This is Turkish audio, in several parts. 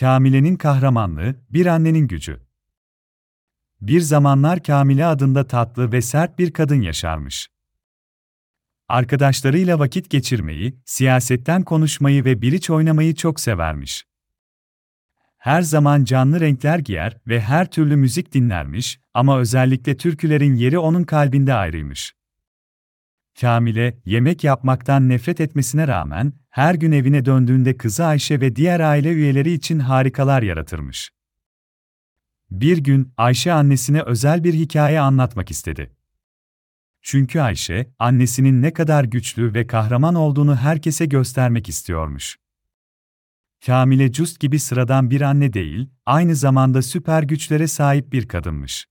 Kamile'nin kahramanlığı, bir annenin gücü. Bir zamanlar Kamile adında tatlı ve sert bir kadın yaşarmış. Arkadaşlarıyla vakit geçirmeyi, siyasetten konuşmayı ve biriç oynamayı çok severmiş. Her zaman canlı renkler giyer ve her türlü müzik dinlermiş ama özellikle türkülerin yeri onun kalbinde ayrıymış. Kamile, yemek yapmaktan nefret etmesine rağmen, her gün evine döndüğünde kızı Ayşe ve diğer aile üyeleri için harikalar yaratırmış. Bir gün, Ayşe annesine özel bir hikaye anlatmak istedi. Çünkü Ayşe, annesinin ne kadar güçlü ve kahraman olduğunu herkese göstermek istiyormuş. Kamile Just gibi sıradan bir anne değil, aynı zamanda süper güçlere sahip bir kadınmış.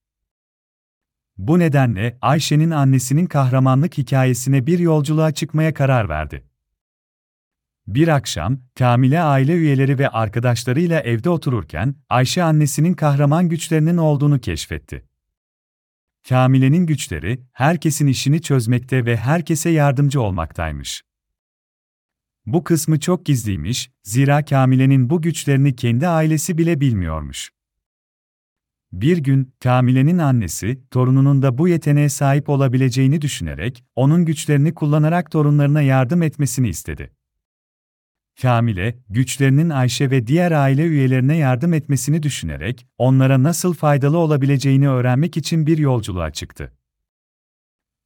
Bu nedenle Ayşe'nin annesinin kahramanlık hikayesine bir yolculuğa çıkmaya karar verdi. Bir akşam, Kamile aile üyeleri ve arkadaşlarıyla evde otururken, Ayşe annesinin kahraman güçlerinin olduğunu keşfetti. Kamile'nin güçleri, herkesin işini çözmekte ve herkese yardımcı olmaktaymış. Bu kısmı çok gizliymiş, zira Kamile'nin bu güçlerini kendi ailesi bile bilmiyormuş. Bir gün, Kamile'nin annesi, torununun da bu yeteneğe sahip olabileceğini düşünerek, onun güçlerini kullanarak torunlarına yardım etmesini istedi. Kamile, güçlerinin Ayşe ve diğer aile üyelerine yardım etmesini düşünerek, onlara nasıl faydalı olabileceğini öğrenmek için bir yolculuğa çıktı.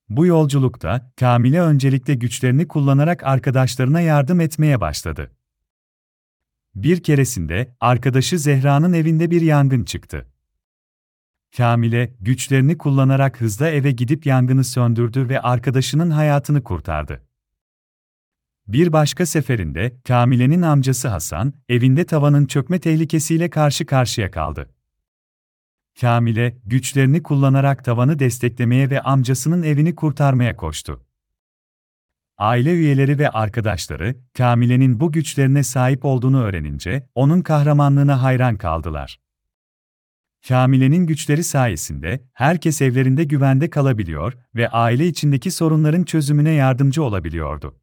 Bu yolculukta, Kamile öncelikle güçlerini kullanarak arkadaşlarına yardım etmeye başladı. Bir keresinde, arkadaşı Zehra'nın evinde bir yangın çıktı. Kamile, güçlerini kullanarak hızla eve gidip yangını söndürdü ve arkadaşının hayatını kurtardı. Bir başka seferinde, Kamile'nin amcası Hasan, evinde tavanın çökme tehlikesiyle karşı karşıya kaldı. Kamile, güçlerini kullanarak tavanı desteklemeye ve amcasının evini kurtarmaya koştu. Aile üyeleri ve arkadaşları, Kamile'nin bu güçlerine sahip olduğunu öğrenince, onun kahramanlığına hayran kaldılar. Kamile'nin güçleri sayesinde, herkes evlerinde güvende kalabiliyor ve aile içindeki sorunların çözümüne yardımcı olabiliyordu.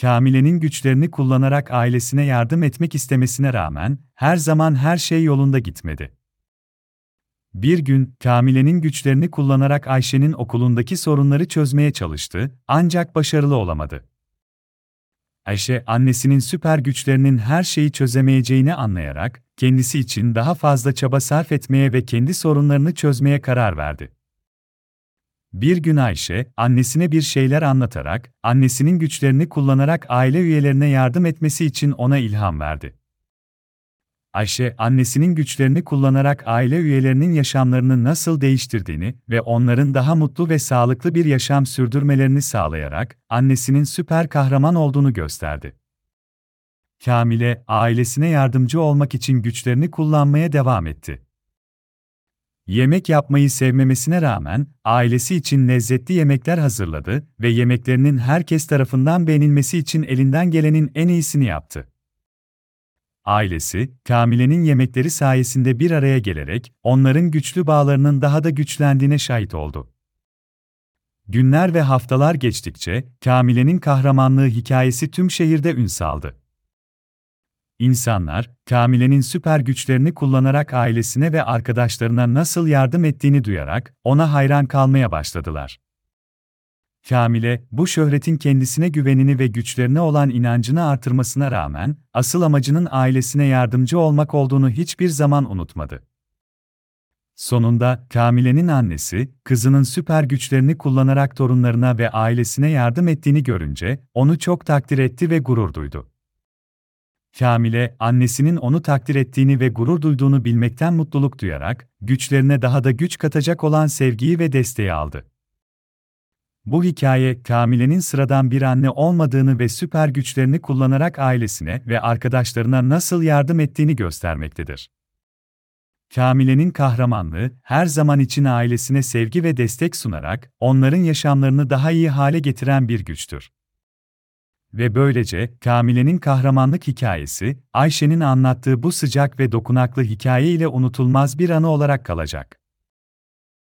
Kamile'nin güçlerini kullanarak ailesine yardım etmek istemesine rağmen, her zaman her şey yolunda gitmedi. Bir gün, Kamile'nin güçlerini kullanarak Ayşe'nin okulundaki sorunları çözmeye çalıştı, ancak başarılı olamadı. Ayşe, annesinin süper güçlerinin her şeyi çözemeyeceğini anlayarak, kendisi için daha fazla çaba sarf etmeye ve kendi sorunlarını çözmeye karar verdi. Bir gün Ayşe, annesine bir şeyler anlatarak, annesinin güçlerini kullanarak aile üyelerine yardım etmesi için ona ilham verdi. Ayşe, annesinin güçlerini kullanarak aile üyelerinin yaşamlarını nasıl değiştirdiğini ve onların daha mutlu ve sağlıklı bir yaşam sürdürmelerini sağlayarak annesinin süper kahraman olduğunu gösterdi. Kamile, ailesine yardımcı olmak için güçlerini kullanmaya devam etti. Yemek yapmayı sevmemesine rağmen, ailesi için lezzetli yemekler hazırladı ve yemeklerinin herkes tarafından beğenilmesi için elinden gelenin en iyisini yaptı. Ailesi, Kamile'nin yemekleri sayesinde bir araya gelerek, onların güçlü bağlarının daha da güçlendiğine şahit oldu. Günler ve haftalar geçtikçe, Kamile'nin kahramanlığı hikayesi tüm şehirde ün saldı. İnsanlar, Kamile'nin süper güçlerini kullanarak ailesine ve arkadaşlarına nasıl yardım ettiğini duyarak ona hayran kalmaya başladılar. Kamile, bu şöhretin kendisine güvenini ve güçlerine olan inancını artırmasına rağmen, asıl amacının ailesine yardımcı olmak olduğunu hiçbir zaman unutmadı. Sonunda, Kamile'nin annesi, kızının süper güçlerini kullanarak torunlarına ve ailesine yardım ettiğini görünce, onu çok takdir etti ve gurur duydu. Kamile, annesinin onu takdir ettiğini ve gurur duyduğunu bilmekten mutluluk duyarak, güçlerine daha da güç katacak olan sevgiyi ve desteği aldı. Bu hikaye, Kamile'nin sıradan bir anne olmadığını ve süper güçlerini kullanarak ailesine ve arkadaşlarına nasıl yardım ettiğini göstermektedir. Kamile'nin kahramanlığı, her zaman için ailesine sevgi ve destek sunarak, onların yaşamlarını daha iyi hale getiren bir güçtür. Ve böylece, Kamile'nin kahramanlık hikayesi, Ayşe'nin anlattığı bu sıcak ve dokunaklı hikaye ile unutulmaz bir anı olarak kalacak.